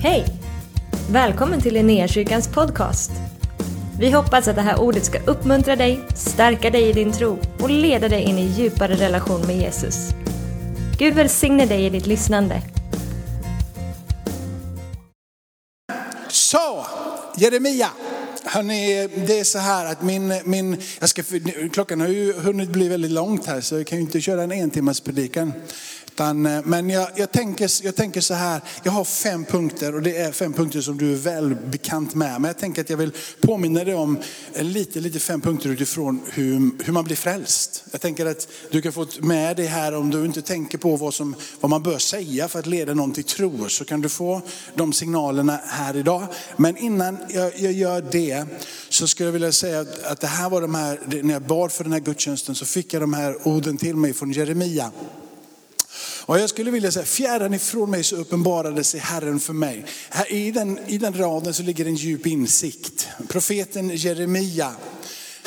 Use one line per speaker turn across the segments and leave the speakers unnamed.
Hej! Välkommen till Linnéakyrkans podcast. Vi hoppas att det här ordet ska uppmuntra dig, stärka dig i din tro och leda dig in i djupare relation med Jesus. Gud välsigne dig i ditt lyssnande.
Så, Jeremia. Hörrni, det är så här att min, min jag ska, klockan har ju hunnit bli väldigt långt här så jag kan ju inte köra en en predikan. Utan, eh, men jag, jag, tänker, jag tänker så här, jag har fem punkter och det är fem punkter som du är väl bekant med. Men jag tänker att jag vill påminna dig om eh, lite, lite fem punkter utifrån hur, hur man blir frälst. Jag tänker att du kan få med dig här om du inte tänker på vad, som, vad man bör säga för att leda någon till tro. Så kan du få de signalerna här idag. Men innan jag, jag gör det så skulle jag vilja säga att, att det här var de här, när jag bad för den här gudstjänsten så fick jag de här orden till mig från Jeremia. Och jag skulle vilja säga, fjärran ifrån mig så uppenbarade sig Herren för mig. Här, i, den, I den raden så ligger en djup insikt. Profeten Jeremia,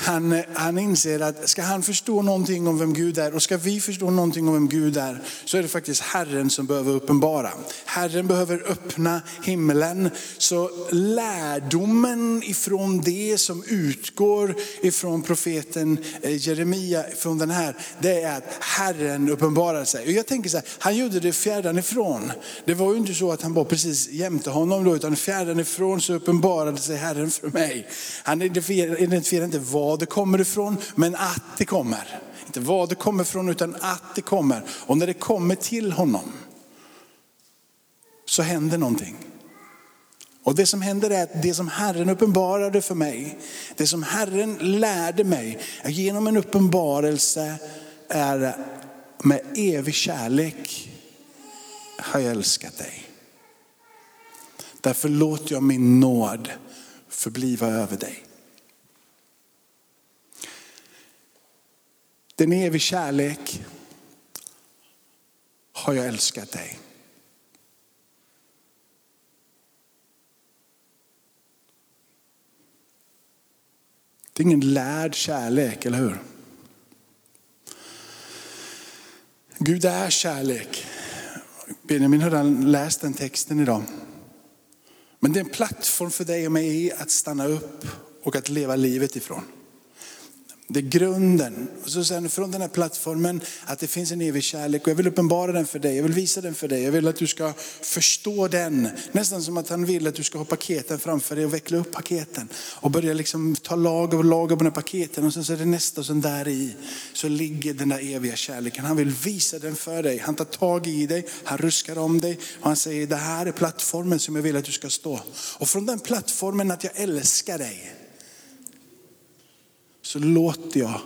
han, eh, han inser att ska han förstå någonting om vem Gud är och ska vi förstå någonting om vem Gud är så är det faktiskt Herren som behöver uppenbara. Herren behöver öppna himlen så lärdomen ifrån det som utgår ifrån profeten eh, Jeremia, från den här, det är att Herren uppenbarar sig. Och jag tänker så här, han gjorde det fjärran ifrån. Det var ju inte så att han var precis jämte honom då, utan fjärran ifrån så uppenbarade sig Herren för mig. Han identifierade inte vad var det kommer ifrån, men att det kommer. Inte vad det kommer ifrån, utan att det kommer. Och när det kommer till honom så händer någonting. Och det som händer är att det som Herren uppenbarade för mig, det som Herren lärde mig genom en uppenbarelse är med evig kärlek har jag älskat dig. Därför låter jag min nåd förbliva över dig. Den evig kärlek har jag älskat dig. Det är ingen lärd kärlek, eller hur? Gud är kärlek. Benjamin har redan läst den texten idag. Men det är en plattform för dig och mig att stanna upp och att leva livet ifrån. Det är grunden. Och så sen från den här plattformen att det finns en evig kärlek och jag vill uppenbara den för dig. Jag vill visa den för dig. Jag vill att du ska förstå den. Nästan som att han vill att du ska ha paketen framför dig och veckla upp paketen. Och börja liksom ta lager och lager på den här paketen och sen så är det nästa och sen där i så ligger den där eviga kärleken. Han vill visa den för dig. Han tar tag i dig, han ruskar om dig och han säger det här är plattformen som jag vill att du ska stå. Och från den plattformen att jag älskar dig så låter jag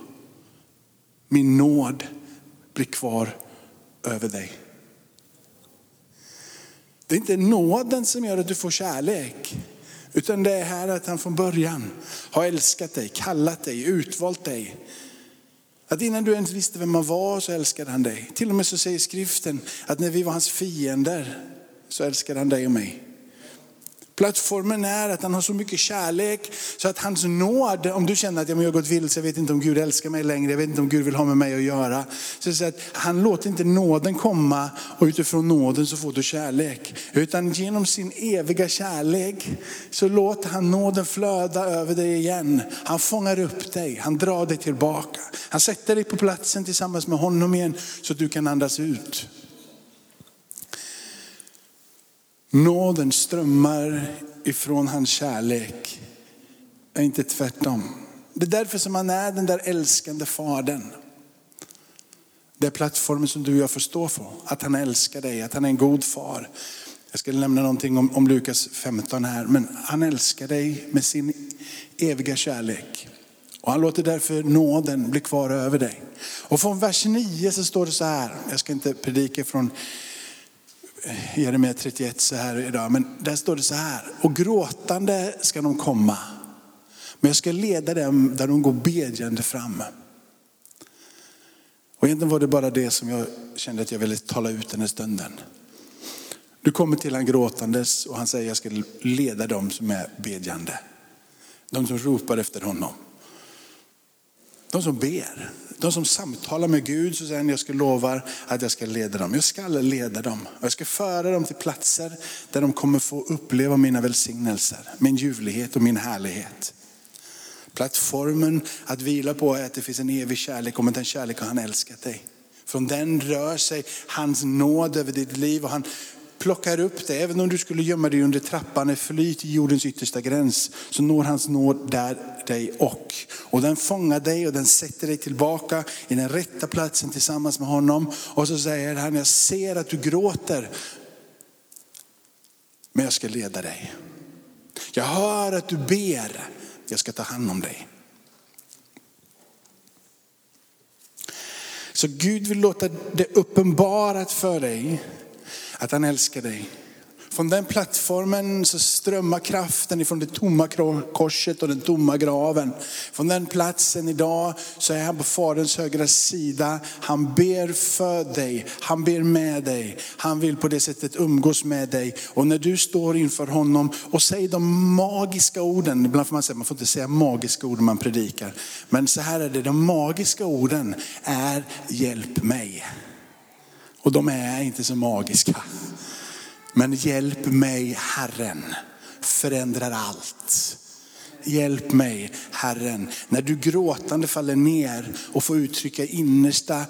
min nåd bli kvar över dig. Det är inte nåden som gör att du får kärlek. Utan det är här att han från början har älskat dig, kallat dig, utvalt dig. Att innan du ens visste vem man var så älskade han dig. Till och med så säger skriften att när vi var hans fiender så älskade han dig och mig. Plattformen är att han har så mycket kärlek så att hans nåd, om du känner att jag har gått vilse, jag vet inte om Gud älskar mig längre, jag vet inte om Gud vill ha med mig att göra. Så att han låter inte nåden komma och utifrån nåden så får du kärlek. Utan genom sin eviga kärlek så låter han nåden flöda över dig igen. Han fångar upp dig, han drar dig tillbaka. Han sätter dig på platsen tillsammans med honom igen så att du kan andas ut. Nåden strömmar ifrån hans kärlek, Är inte tvärtom. Det är därför som han är den där älskande fadern. Det är plattformen som du och jag får stå på. Att han älskar dig, att han är en god far. Jag ska nämna någonting om, om Lukas 15 här, men han älskar dig med sin eviga kärlek. Och han låter därför nåden bli kvar över dig. Och från vers 9 så står det så här, jag ska inte predika från Jeremia 31 så här idag, men där står det så här. Och gråtande ska de komma, men jag ska leda dem där de går bedjande fram. Och egentligen var det bara det som jag kände att jag ville tala ut den här stunden. Du kommer till han gråtandes och han säger jag ska leda dem som är bedjande. De som ropar efter honom. De som ber, de som samtalar med Gud, så säger han, jag ska lova att jag ska leda dem. Jag ska leda dem. Jag ska föra dem till platser där de kommer få uppleva mina välsignelser, min ljuvlighet och min härlighet. Plattformen att vila på är att det finns en evig kärlek, och med den kärleken har han älskat dig. Från den rör sig hans nåd över ditt liv och han plockar upp dig, Även om du skulle gömma dig under trappan, eller fly till jordens yttersta gräns, så når hans nåd där dig och. Och den fångar dig och den sätter dig tillbaka i den rätta platsen tillsammans med honom. Och så säger han, jag ser att du gråter, men jag ska leda dig. Jag hör att du ber, jag ska ta hand om dig. Så Gud vill låta det uppenbarat för dig att han älskar dig. Från den plattformen så strömmar kraften ifrån det tomma korset och den tomma graven. Från den platsen idag så är han på Faderns högra sida. Han ber för dig, han ber med dig. Han vill på det sättet umgås med dig. Och när du står inför honom och säger de magiska orden, ibland får man säga man får inte säga magiska ord när man predikar. Men så här är det, de magiska orden är hjälp mig. Och de är inte så magiska. Men hjälp mig Herren, förändrar allt. Hjälp mig Herren. När du gråtande faller ner och får uttrycka innersta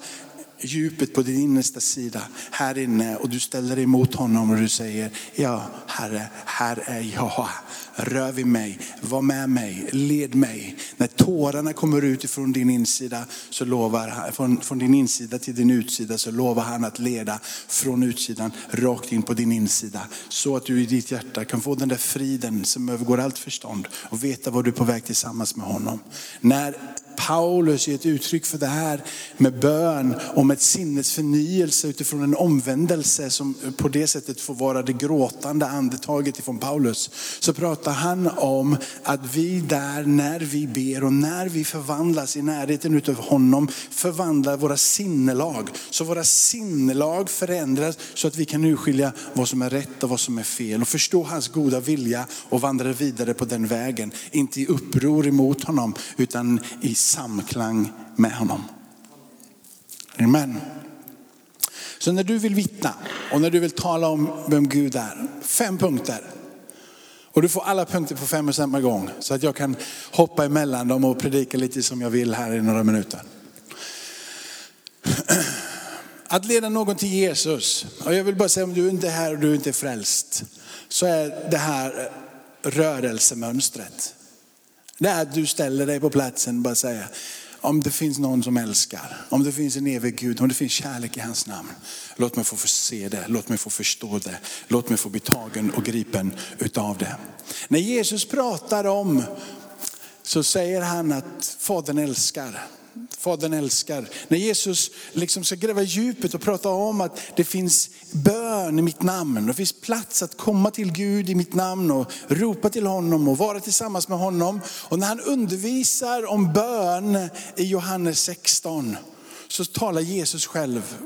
djupet på din innersta sida här inne och du ställer dig mot honom och du säger, ja Herre, här är jag. Rör vid mig, var med mig, led mig. När tårarna kommer ut ifrån din insida så lovar från, från din insida till din utsida så lovar han att leda från utsidan rakt in på din insida. Så att du i ditt hjärta kan få den där friden som övergår allt förstånd och veta var du är på väg tillsammans med honom. När Paulus ger ett uttryck för det här med bön om ett sinnes förnyelse utifrån en omvändelse som på det sättet får vara det gråtande andetaget ifrån Paulus. Så pratar han om att vi där när vi ber och när vi förvandlas i närheten utav honom förvandlar våra sinnelag. Så våra sinnelag förändras så att vi kan urskilja vad som är rätt och vad som är fel och förstå hans goda vilja och vandra vidare på den vägen. Inte i uppror emot honom utan i samklang med honom. Amen. Så när du vill vittna och när du vill tala om vem Gud är, fem punkter. Och du får alla punkter på fem och samma gång så att jag kan hoppa emellan dem och predika lite som jag vill här i några minuter. Att leda någon till Jesus, och jag vill bara säga om du inte är här och du inte är frälst, så är det här rörelsemönstret. Det är att du ställer dig på platsen och bara säger, om det finns någon som älskar, om det finns en evig Gud, om det finns kärlek i hans namn. Låt mig få se det, låt mig få förstå det, låt mig få bli tagen och gripen utav det. När Jesus pratar om, så säger han att Fadern älskar. Fadern älskar. När Jesus liksom ska gräva djupet och prata om att det finns bön i mitt namn. Det finns plats att komma till Gud i mitt namn och ropa till honom och vara tillsammans med honom. Och när han undervisar om bön i Johannes 16 så talar Jesus själv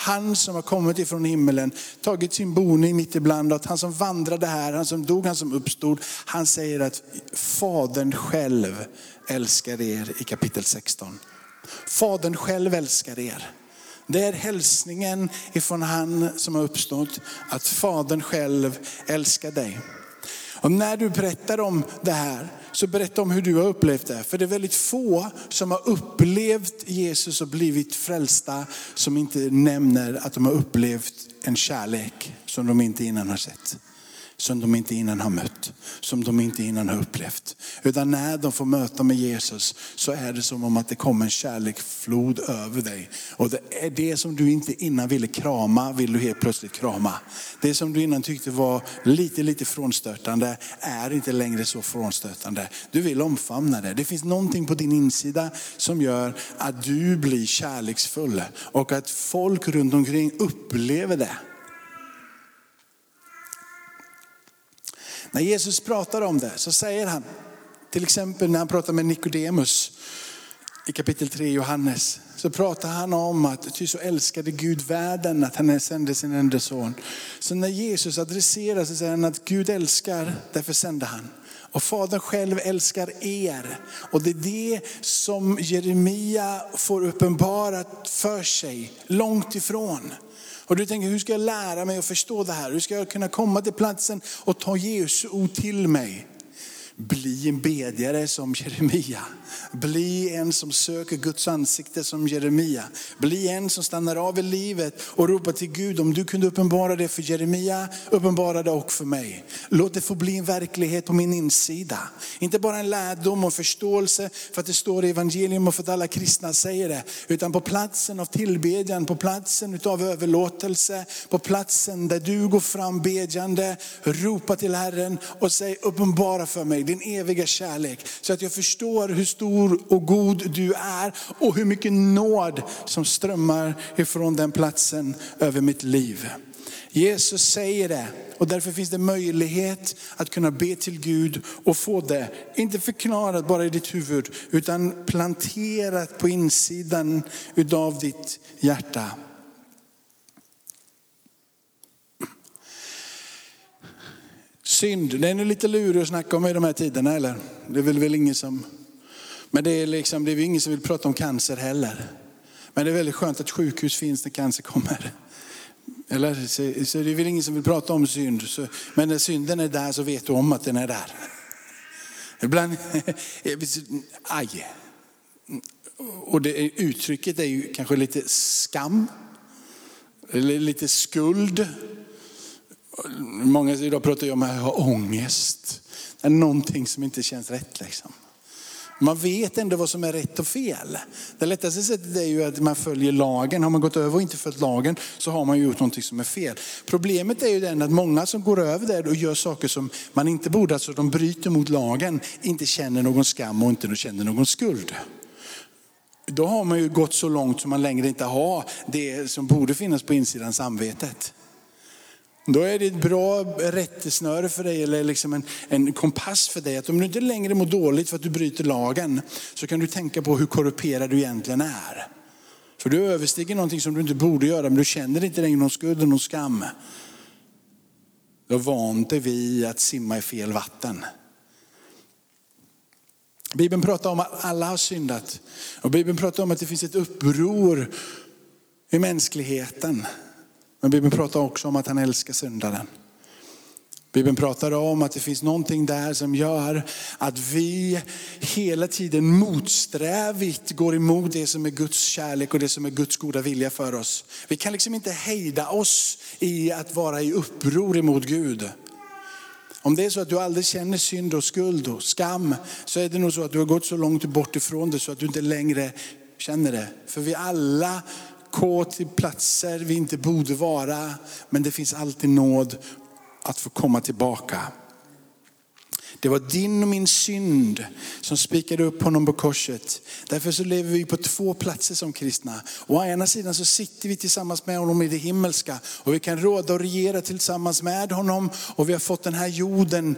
han som har kommit ifrån himmelen, tagit sin boning mitt ibland att han som vandrade här, han som dog, han som uppstod. Han säger att Fadern själv älskar er i kapitel 16. Fadern själv älskar er. Det är hälsningen ifrån han som har uppstått, att Fadern själv älskar dig. Och när du berättar om det här, så berätta om hur du har upplevt det. För det är väldigt få som har upplevt Jesus och blivit frälsta som inte nämner att de har upplevt en kärlek som de inte innan har sett som de inte innan har mött, som de inte innan har upplevt. Utan när de får möta med Jesus så är det som om att det kommer en kärleksflod över dig. Och det är det som du inte innan ville krama, vill du helt plötsligt krama. Det som du innan tyckte var lite, lite frånstötande är inte längre så frånstötande. Du vill omfamna det. Det finns någonting på din insida som gör att du blir kärleksfull och att folk runt omkring upplever det. När Jesus pratar om det så säger han, till exempel när han pratar med Nikodemus i kapitel 3 i Johannes, så pratar han om att ty så älskade Gud världen att han sände sin enda son. Så när Jesus adresserar så säger han att Gud älskar, därför sände han. Och Fadern själv älskar er. Och det är det som Jeremia får uppenbarat för sig, långt ifrån. Och du tänker, hur ska jag lära mig att förstå det här? Hur ska jag kunna komma till platsen och ta Jesu ord till mig? Bli en bedjare som Jeremia. Bli en som söker Guds ansikte som Jeremia. Bli en som stannar av i livet och ropar till Gud, om du kunde uppenbara det för Jeremia, uppenbara det också för mig. Låt det få bli en verklighet på min insida. Inte bara en lärdom och förståelse för att det står i evangelium och för att alla kristna säger det. Utan på platsen av tillbedjan, på platsen av överlåtelse, på platsen där du går fram bedjande, ropa till Herren och säg uppenbara för mig din eviga kärlek. Så att jag förstår hur stor och god du är och hur mycket nåd som strömmar ifrån den platsen över mitt liv. Jesus säger det och därför finns det möjlighet att kunna be till Gud och få det, inte förklarat bara i ditt huvud, utan planterat på insidan utav ditt hjärta. Synd, den är lite lurig att snacka om i de här tiderna eller? Det är väl, väl ingen som, men det är liksom, det är ingen som vill prata om cancer heller. Men det är väldigt skönt att sjukhus finns när cancer kommer. Eller, så, så det är väl ingen som vill prata om synd. Så, men när synden är där så vet du om att den är där. Ibland, aj. Och det, uttrycket är ju kanske lite skam, eller lite skuld. Många idag pratar ju om att ha ångest. Det är någonting som inte känns rätt. Liksom. Man vet ändå vad som är rätt och fel. Det lättaste sättet är ju att man följer lagen. Har man gått över och inte följt lagen så har man gjort någonting som är fel. Problemet är ju den att många som går över där och gör saker som man inte borde, alltså de bryter mot lagen, inte känner någon skam och inte känner någon skuld. Då har man ju gått så långt som man längre inte har det som borde finnas på insidan samvetet. Då är det ett bra rättesnöre för dig, eller liksom en, en kompass för dig. Att om du inte längre mår dåligt för att du bryter lagen, så kan du tänka på hur korrumperad du egentligen är. För du överstiger någonting som du inte borde göra, men du känner inte längre någon skuld och någon skam. Du har vant dig vid att simma i fel vatten. Bibeln pratar om att alla har syndat. Och Bibeln pratar om att det finns ett uppror i mänskligheten. Men Bibeln pratar också om att han älskar syndaren. Bibeln pratar om att det finns någonting där som gör att vi hela tiden motsträvigt går emot det som är Guds kärlek och det som är Guds goda vilja för oss. Vi kan liksom inte hejda oss i att vara i uppror emot Gud. Om det är så att du aldrig känner synd och skuld och skam så är det nog så att du har gått så långt bort ifrån det så att du inte längre känner det. För vi alla gå till platser vi inte borde vara. Men det finns alltid nåd att få komma tillbaka. Det var din och min synd som spikade upp honom på korset. Därför så lever vi på två platser som kristna. Å ena sidan så sitter vi tillsammans med honom i det himmelska och vi kan råda och regera tillsammans med honom. Och vi har fått den här jorden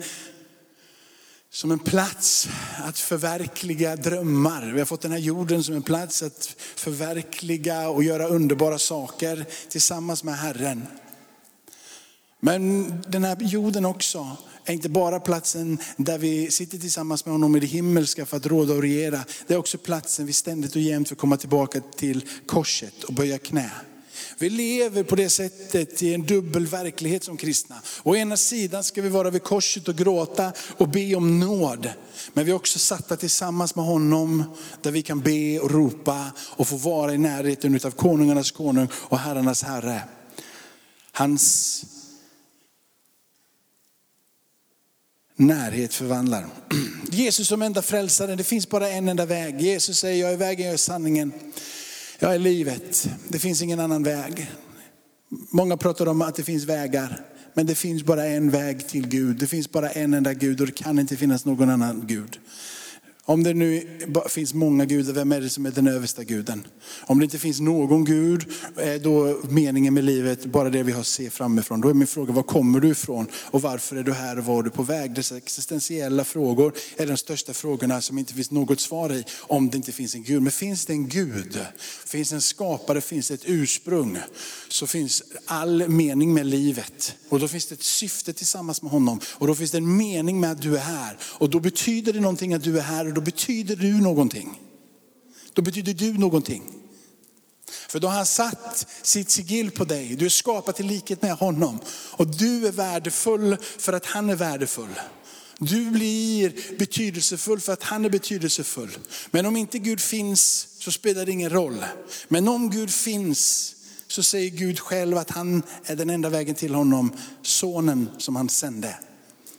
som en plats att förverkliga drömmar. Vi har fått den här jorden som en plats att förverkliga och göra underbara saker tillsammans med Herren. Men den här jorden också är inte bara platsen där vi sitter tillsammans med honom i det himmelska för att råda och regera. Det är också platsen vi ständigt och jämt får komma tillbaka till korset och böja knä. Vi lever på det sättet i en dubbel verklighet som kristna. Å ena sidan ska vi vara vid korset och gråta och be om nåd. Men vi är också satta tillsammans med honom där vi kan be och ropa och få vara i närheten av konungarnas konung och herrarnas herre. Hans närhet förvandlar. Jesus som enda frälsare, det finns bara en enda väg. Jesus säger, jag är vägen, jag är sanningen. Jag är livet. Det finns ingen annan väg. Många pratar om att det finns vägar. Men det finns bara en väg till Gud. Det finns bara en enda Gud och det kan inte finnas någon annan Gud. Om det nu finns många gudar, vem är det som är den översta guden? Om det inte finns någon gud, är då meningen med livet bara det vi har att se framifrån? Då är min fråga, var kommer du ifrån? Och varför är du här och var är du på väg? Dessa existentiella frågor är de största frågorna som inte finns något svar i, om det inte finns en gud. Men finns det en gud, finns det en skapare, finns det ett ursprung, så finns all mening med livet. Och då finns det ett syfte tillsammans med honom. Och då finns det en mening med att du är här. Och då betyder det någonting att du är här då betyder du någonting. Då betyder du någonting. För då har han satt sitt sigill på dig. Du är skapad i likhet med honom. Och du är värdefull för att han är värdefull. Du blir betydelsefull för att han är betydelsefull. Men om inte Gud finns så spelar det ingen roll. Men om Gud finns så säger Gud själv att han är den enda vägen till honom, sonen som han sände.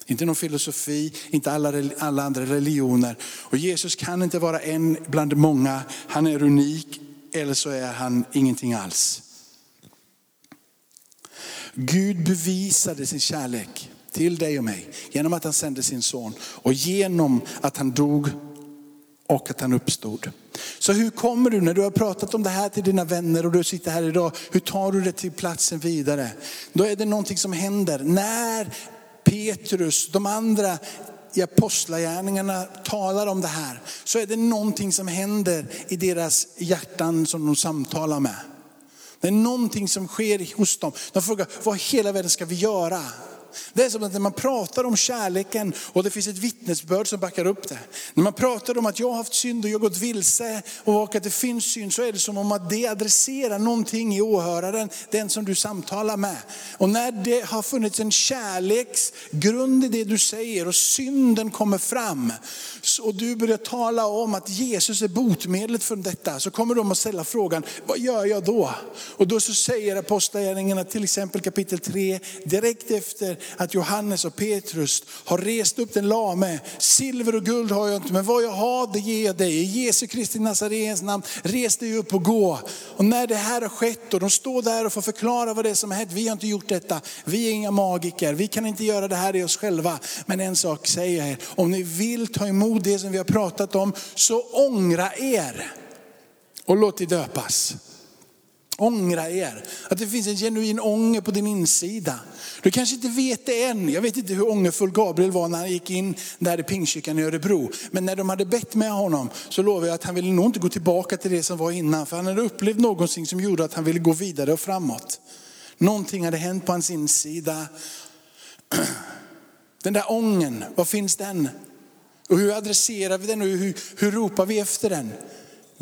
Inte någon filosofi, inte alla, alla andra religioner. Och Jesus kan inte vara en bland många. Han är unik eller så är han ingenting alls. Gud bevisade sin kärlek till dig och mig genom att han sände sin son och genom att han dog och att han uppstod. Så hur kommer du när du har pratat om det här till dina vänner och du sitter här idag, hur tar du det till platsen vidare? Då är det någonting som händer. När Petrus, de andra i apostlagärningarna talar om det här, så är det någonting som händer i deras hjärtan som de samtalar med. Det är någonting som sker hos dem. De frågar, vad hela världen ska vi göra? Det är som att när man pratar om kärleken och det finns ett vittnesbörd som backar upp det. När man pratar om att jag har haft synd och jag har gått vilse och att det finns synd så är det som om att det adresserar någonting i åhöraren, den som du samtalar med. Och när det har funnits en kärleksgrund i det du säger och synden kommer fram och du börjar tala om att Jesus är botemedlet för detta så kommer de att ställa frågan, vad gör jag då? Och då så säger apostlagärningarna till exempel kapitel 3 direkt efter att Johannes och Petrus har rest upp den lame. Silver och guld har jag inte, men vad jag har det ger jag dig. I Jesu Kristi Nazarens namn, res dig upp och gå. Och när det här har skett och de står där och får förklara vad det är som har hänt. Vi har inte gjort detta, vi är inga magiker, vi kan inte göra det här i oss själva. Men en sak säger jag er, om ni vill ta emot det som vi har pratat om, så ångra er och låt er döpas. Ångra er. Att det finns en genuin ånger på din insida. Du kanske inte vet det än. Jag vet inte hur ångerfull Gabriel var när han gick in där i Pingstkyrkan i Örebro. Men när de hade bett med honom så lovade jag att han ville nog inte gå tillbaka till det som var innan. För han hade upplevt någonting som gjorde att han ville gå vidare och framåt. Någonting hade hänt på hans insida. Den där ången, var finns den? Och hur adresserar vi den och hur, hur ropar vi efter den?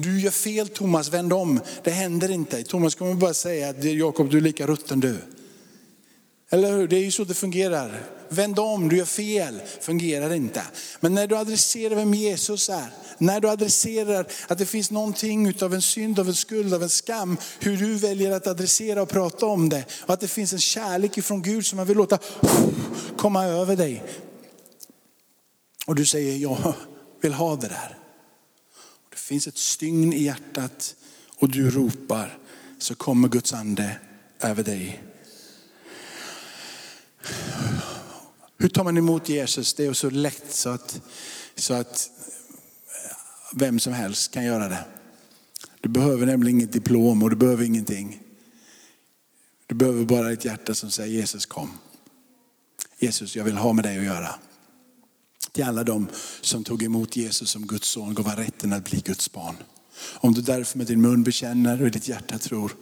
Du gör fel Thomas, vänd om. Det händer inte. Thomas kommer bara säga att Jakob du är lika rutten du. Eller hur? Det är ju så det fungerar. Vänd om, du gör fel. Fungerar inte. Men när du adresserar vem Jesus är, när du adresserar att det finns någonting av en synd, av en skuld, av en skam, hur du väljer att adressera och prata om det. Och att det finns en kärlek ifrån Gud som man vill låta komma över dig. Och du säger, jag vill ha det där. Det finns ett stygn i hjärtat och du ropar så kommer Guds ande över dig. Hur tar man emot Jesus? Det är så lätt så att, så att eh, vem som helst kan göra det. Du behöver nämligen inget diplom och du behöver ingenting. Du behöver bara ett hjärta som säger Jesus kom. Jesus jag vill ha med dig att göra. Till alla de som tog emot Jesus som Guds son gav han rätten att bli Guds barn. Om du därför med din mun bekänner och i ditt hjärta tror.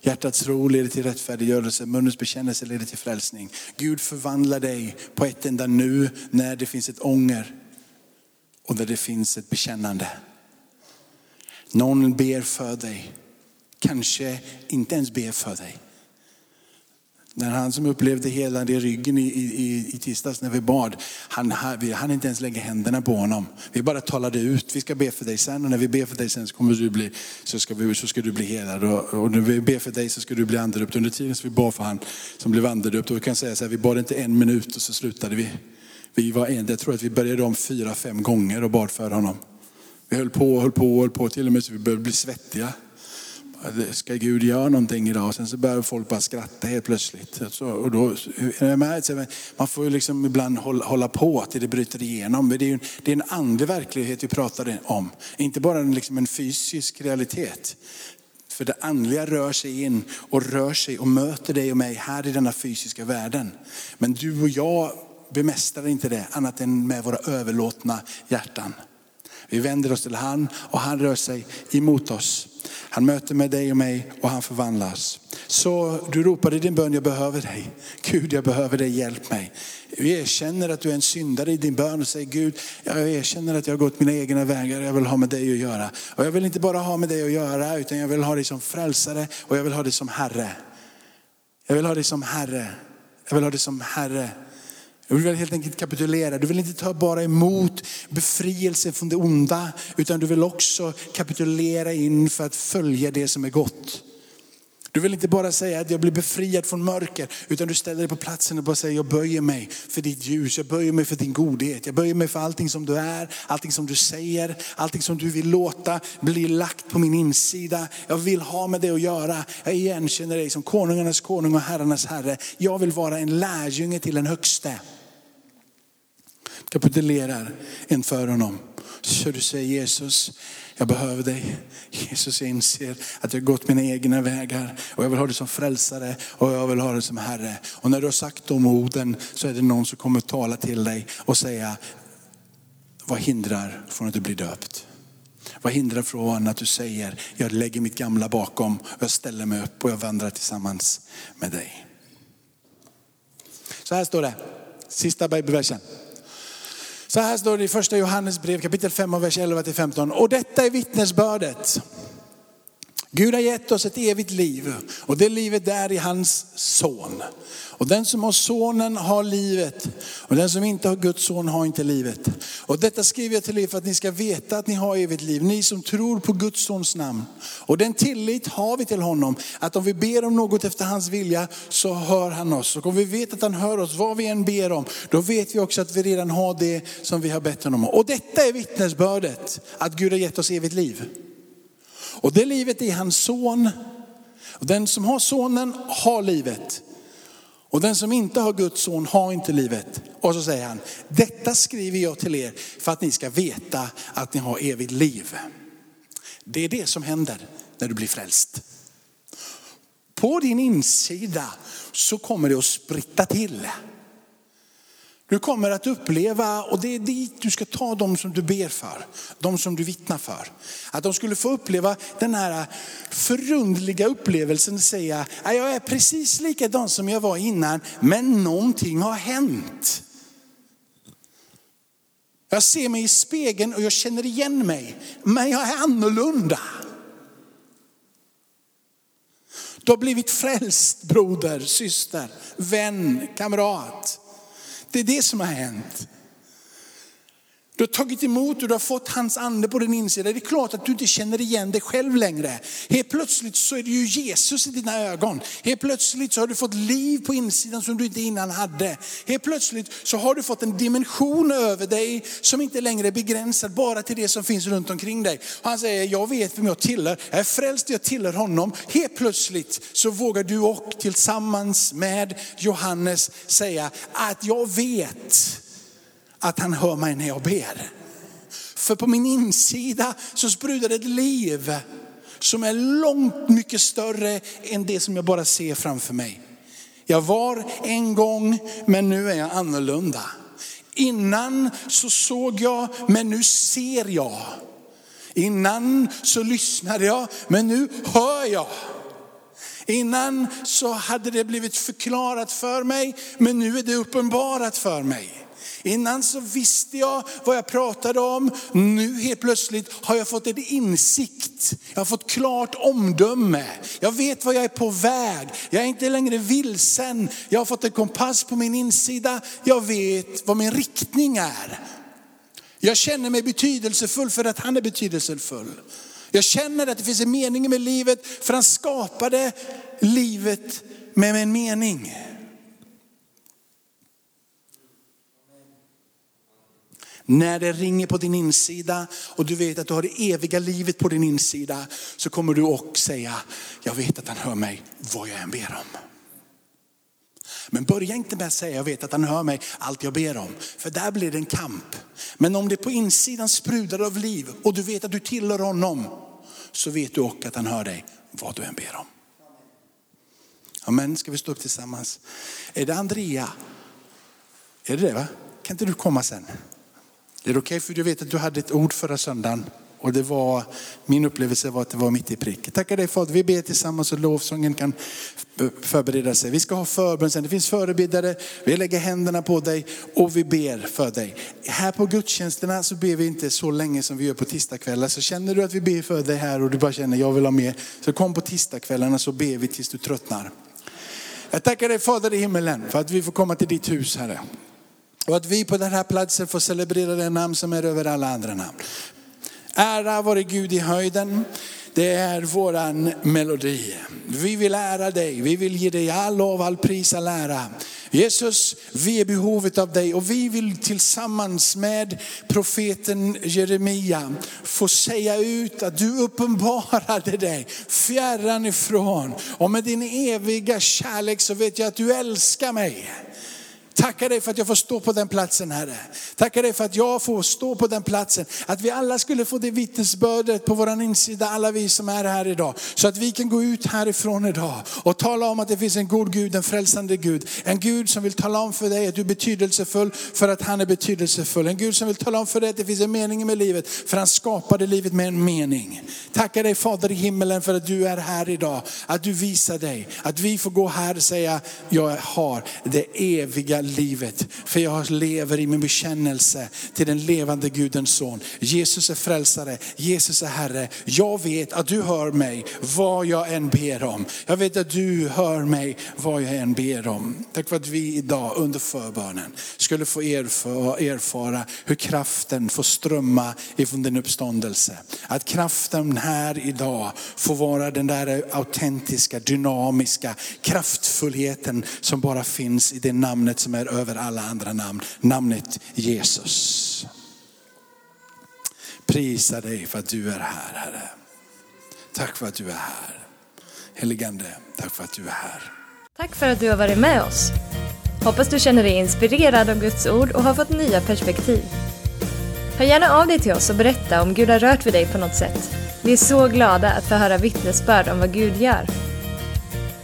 Hjärtats tro leder till rättfärdiggörelse, munnens bekännelse leder till frälsning. Gud förvandlar dig på ett enda nu när det finns ett ånger och när det finns ett bekännande. Någon ber för dig, kanske inte ens ber för dig. När han som upplevde hela i ryggen i, i, i tisdags när vi bad, han, vi hann inte ens lägga händerna på honom. Vi bara talade ut, vi ska be för dig sen och när vi ber för dig sen så, kommer du bli, så, ska, vi, så ska du bli helad. Och, och när vi ber för dig så ska du bli andedöpt. Under tiden som vi bad för han som blev andedöpt, och vi kan säga så här, vi bad inte en minut och så slutade vi. Vi var en, jag tror att vi började om fyra, fem gånger och bad för honom. Vi höll på, höll på, höll på till och med så vi började bli svettiga ska Gud göra någonting idag? Sen så börjar folk bara skratta helt plötsligt. Så, och då, man får ju liksom ibland hålla, hålla på till det bryter igenom. Det är, ju, det är en andlig verklighet vi pratar om. Inte bara en, liksom en fysisk realitet. För det andliga rör sig in och rör sig och möter dig och mig här i denna fysiska världen. Men du och jag bemästrar inte det annat än med våra överlåtna hjärtan. Vi vänder oss till han och han rör sig emot oss. Han möter med dig och mig och han förvandlas. Så du ropar i din bön, jag behöver dig. Gud, jag behöver dig, hjälp mig. Du erkänner att du är en syndare i din bön och säger Gud, jag erkänner att jag har gått mina egna vägar, jag vill ha med dig att göra. Och jag vill inte bara ha med dig att göra, utan jag vill ha dig som frälsare och jag vill ha dig som Herre. Jag vill ha dig som Herre. Jag vill ha dig som Herre. Du vill helt enkelt kapitulera. Du vill inte ta bara emot befrielse från det onda, utan du vill också kapitulera in för att följa det som är gott. Du vill inte bara säga att jag blir befriad från mörker, utan du ställer dig på platsen och bara säger jag böjer mig för ditt ljus, jag böjer mig för din godhet, jag böjer mig för allting som du är, allting som du säger, allting som du vill låta bli lagt på min insida. Jag vill ha med det att göra. Jag igenkänner dig som konungarnas konung och herrarnas herre. Jag vill vara en lärjunge till den högste kapitulerar inför honom. Så du säger Jesus, jag behöver dig. Jesus, jag inser att jag har gått mina egna vägar och jag vill ha dig som frälsare och jag vill ha dig som Herre. Och när du har sagt de orden så är det någon som kommer tala till dig och säga, vad hindrar från att du blir döpt? Vad hindrar från att du säger, jag lägger mitt gamla bakom, jag ställer mig upp och jag vandrar tillsammans med dig. Så här står det, sista bibelversen. Så här står det i första Johannes brev kapitel 5 och vers 11 till 15. Och detta är vittnesbördet. Gud har gett oss ett evigt liv och det livet är i hans son. Och den som har sonen har livet och den som inte har Guds son har inte livet. Och detta skriver jag till er för att ni ska veta att ni har evigt liv, ni som tror på Guds sons namn. Och den tillit har vi till honom, att om vi ber om något efter hans vilja så hör han oss. Och om vi vet att han hör oss vad vi än ber om, då vet vi också att vi redan har det som vi har bett honom om. Och detta är vittnesbördet, att Gud har gett oss evigt liv. Och det livet är hans son. Och den som har sonen har livet. Och den som inte har Guds son har inte livet. Och så säger han, detta skriver jag till er för att ni ska veta att ni har evigt liv. Det är det som händer när du blir frälst. På din insida så kommer det att spritta till. Du kommer att uppleva, och det är dit du ska ta de som du ber för, de som du vittnar för. Att de skulle få uppleva den här förundliga upplevelsen och säga, jag är precis likadan som jag var innan, men någonting har hänt. Jag ser mig i spegeln och jag känner igen mig, men jag är annorlunda. Du har blivit frälst broder, syster, vän, kamrat. Det är det som har hänt. Du har tagit emot och du har fått hans ande på din insida. Det är klart att du inte känner igen dig själv längre. Helt plötsligt så är det ju Jesus i dina ögon. Helt plötsligt så har du fått liv på insidan som du inte innan hade. Helt plötsligt så har du fått en dimension över dig som inte längre är begränsad bara till det som finns runt omkring dig. Och han säger, jag vet vem jag tillhör. Jag är frälst, jag tillhör honom. Helt plötsligt så vågar du och tillsammans med Johannes säga att jag vet att han hör mig när jag ber. För på min insida så sprudlar ett liv som är långt mycket större än det som jag bara ser framför mig. Jag var en gång, men nu är jag annorlunda. Innan så såg jag, men nu ser jag. Innan så lyssnade jag, men nu hör jag. Innan så hade det blivit förklarat för mig, men nu är det uppenbarat för mig. Innan så visste jag vad jag pratade om. Nu helt plötsligt har jag fått en insikt. Jag har fått klart omdöme. Jag vet vad jag är på väg. Jag är inte längre vilsen. Jag har fått en kompass på min insida. Jag vet vad min riktning är. Jag känner mig betydelsefull för att han är betydelsefull. Jag känner att det finns en mening med livet för han skapade livet med en mening. När det ringer på din insida och du vet att du har det eviga livet på din insida så kommer du också säga, jag vet att han hör mig vad jag än ber om. Men börja inte med att säga, jag vet att han hör mig allt jag ber om. För där blir det en kamp. Men om det på insidan sprudlar av liv och du vet att du tillhör honom, så vet du också att han hör dig vad du än ber om. Amen, ska vi stå upp tillsammans? Är det Andrea? Är det det va? Kan inte du komma sen? Det är okej okay, för du vet att du hade ett ord förra söndagen. Och det var, min upplevelse var att det var mitt i prick. Tackar dig Fader, vi ber tillsammans och lovsången kan förbereda sig. Vi ska ha förbön sen, det finns förebedjare, vi lägger händerna på dig och vi ber för dig. Här på gudstjänsterna så ber vi inte så länge som vi gör på tisdagskvällar. Så känner du att vi ber för dig här och du bara känner jag vill ha mer, så kom på tisdagskvällarna så ber vi tills du tröttnar. Jag tackar dig Fader i himmelen för att vi får komma till ditt hus Herre. Och att vi på den här platsen får celebrera det namn som är över alla andra namn. Ära vare Gud i höjden. Det är våran melodi. Vi vill ära dig, vi vill ge dig all lov, all pris, all ära. Jesus, vi är behovet av dig och vi vill tillsammans med profeten Jeremia få säga ut att du uppenbarade dig fjärran ifrån. Och med din eviga kärlek så vet jag att du älskar mig. Tackar dig för att jag får stå på den platsen Herre. Tackar dig för att jag får stå på den platsen. Att vi alla skulle få det vittnesbördet på vår insida, alla vi som är här idag. Så att vi kan gå ut härifrån idag och tala om att det finns en god Gud, en frälsande Gud. En Gud som vill tala om för dig att du är betydelsefull för att han är betydelsefull. En Gud som vill tala om för dig att det finns en mening med livet för han skapade livet med en mening. Tackar dig Fader i himmelen för att du är här idag. Att du visar dig, att vi får gå här och säga, jag har det eviga livet. För jag lever i min bekännelse till den levande Gudens son. Jesus är frälsare, Jesus är Herre. Jag vet att du hör mig vad jag än ber om. Jag vet att du hör mig vad jag än ber om. Tack för att vi idag under förbönen skulle få erfara hur kraften får strömma ifrån din uppståndelse. Att kraften här idag får vara den där autentiska, dynamiska kraftfullheten som bara finns i det namnet som är över alla andra namn, namnet Jesus. Prisa dig för att du är här Herre. Tack för att du är här. Heligande, tack för att du är här.
Tack för att du har varit med oss. Hoppas du känner dig inspirerad av Guds ord och har fått nya perspektiv. Hör gärna av dig till oss och berätta om Gud har rört vid dig på något sätt. Vi är så glada att få höra vittnesbörd om vad Gud gör.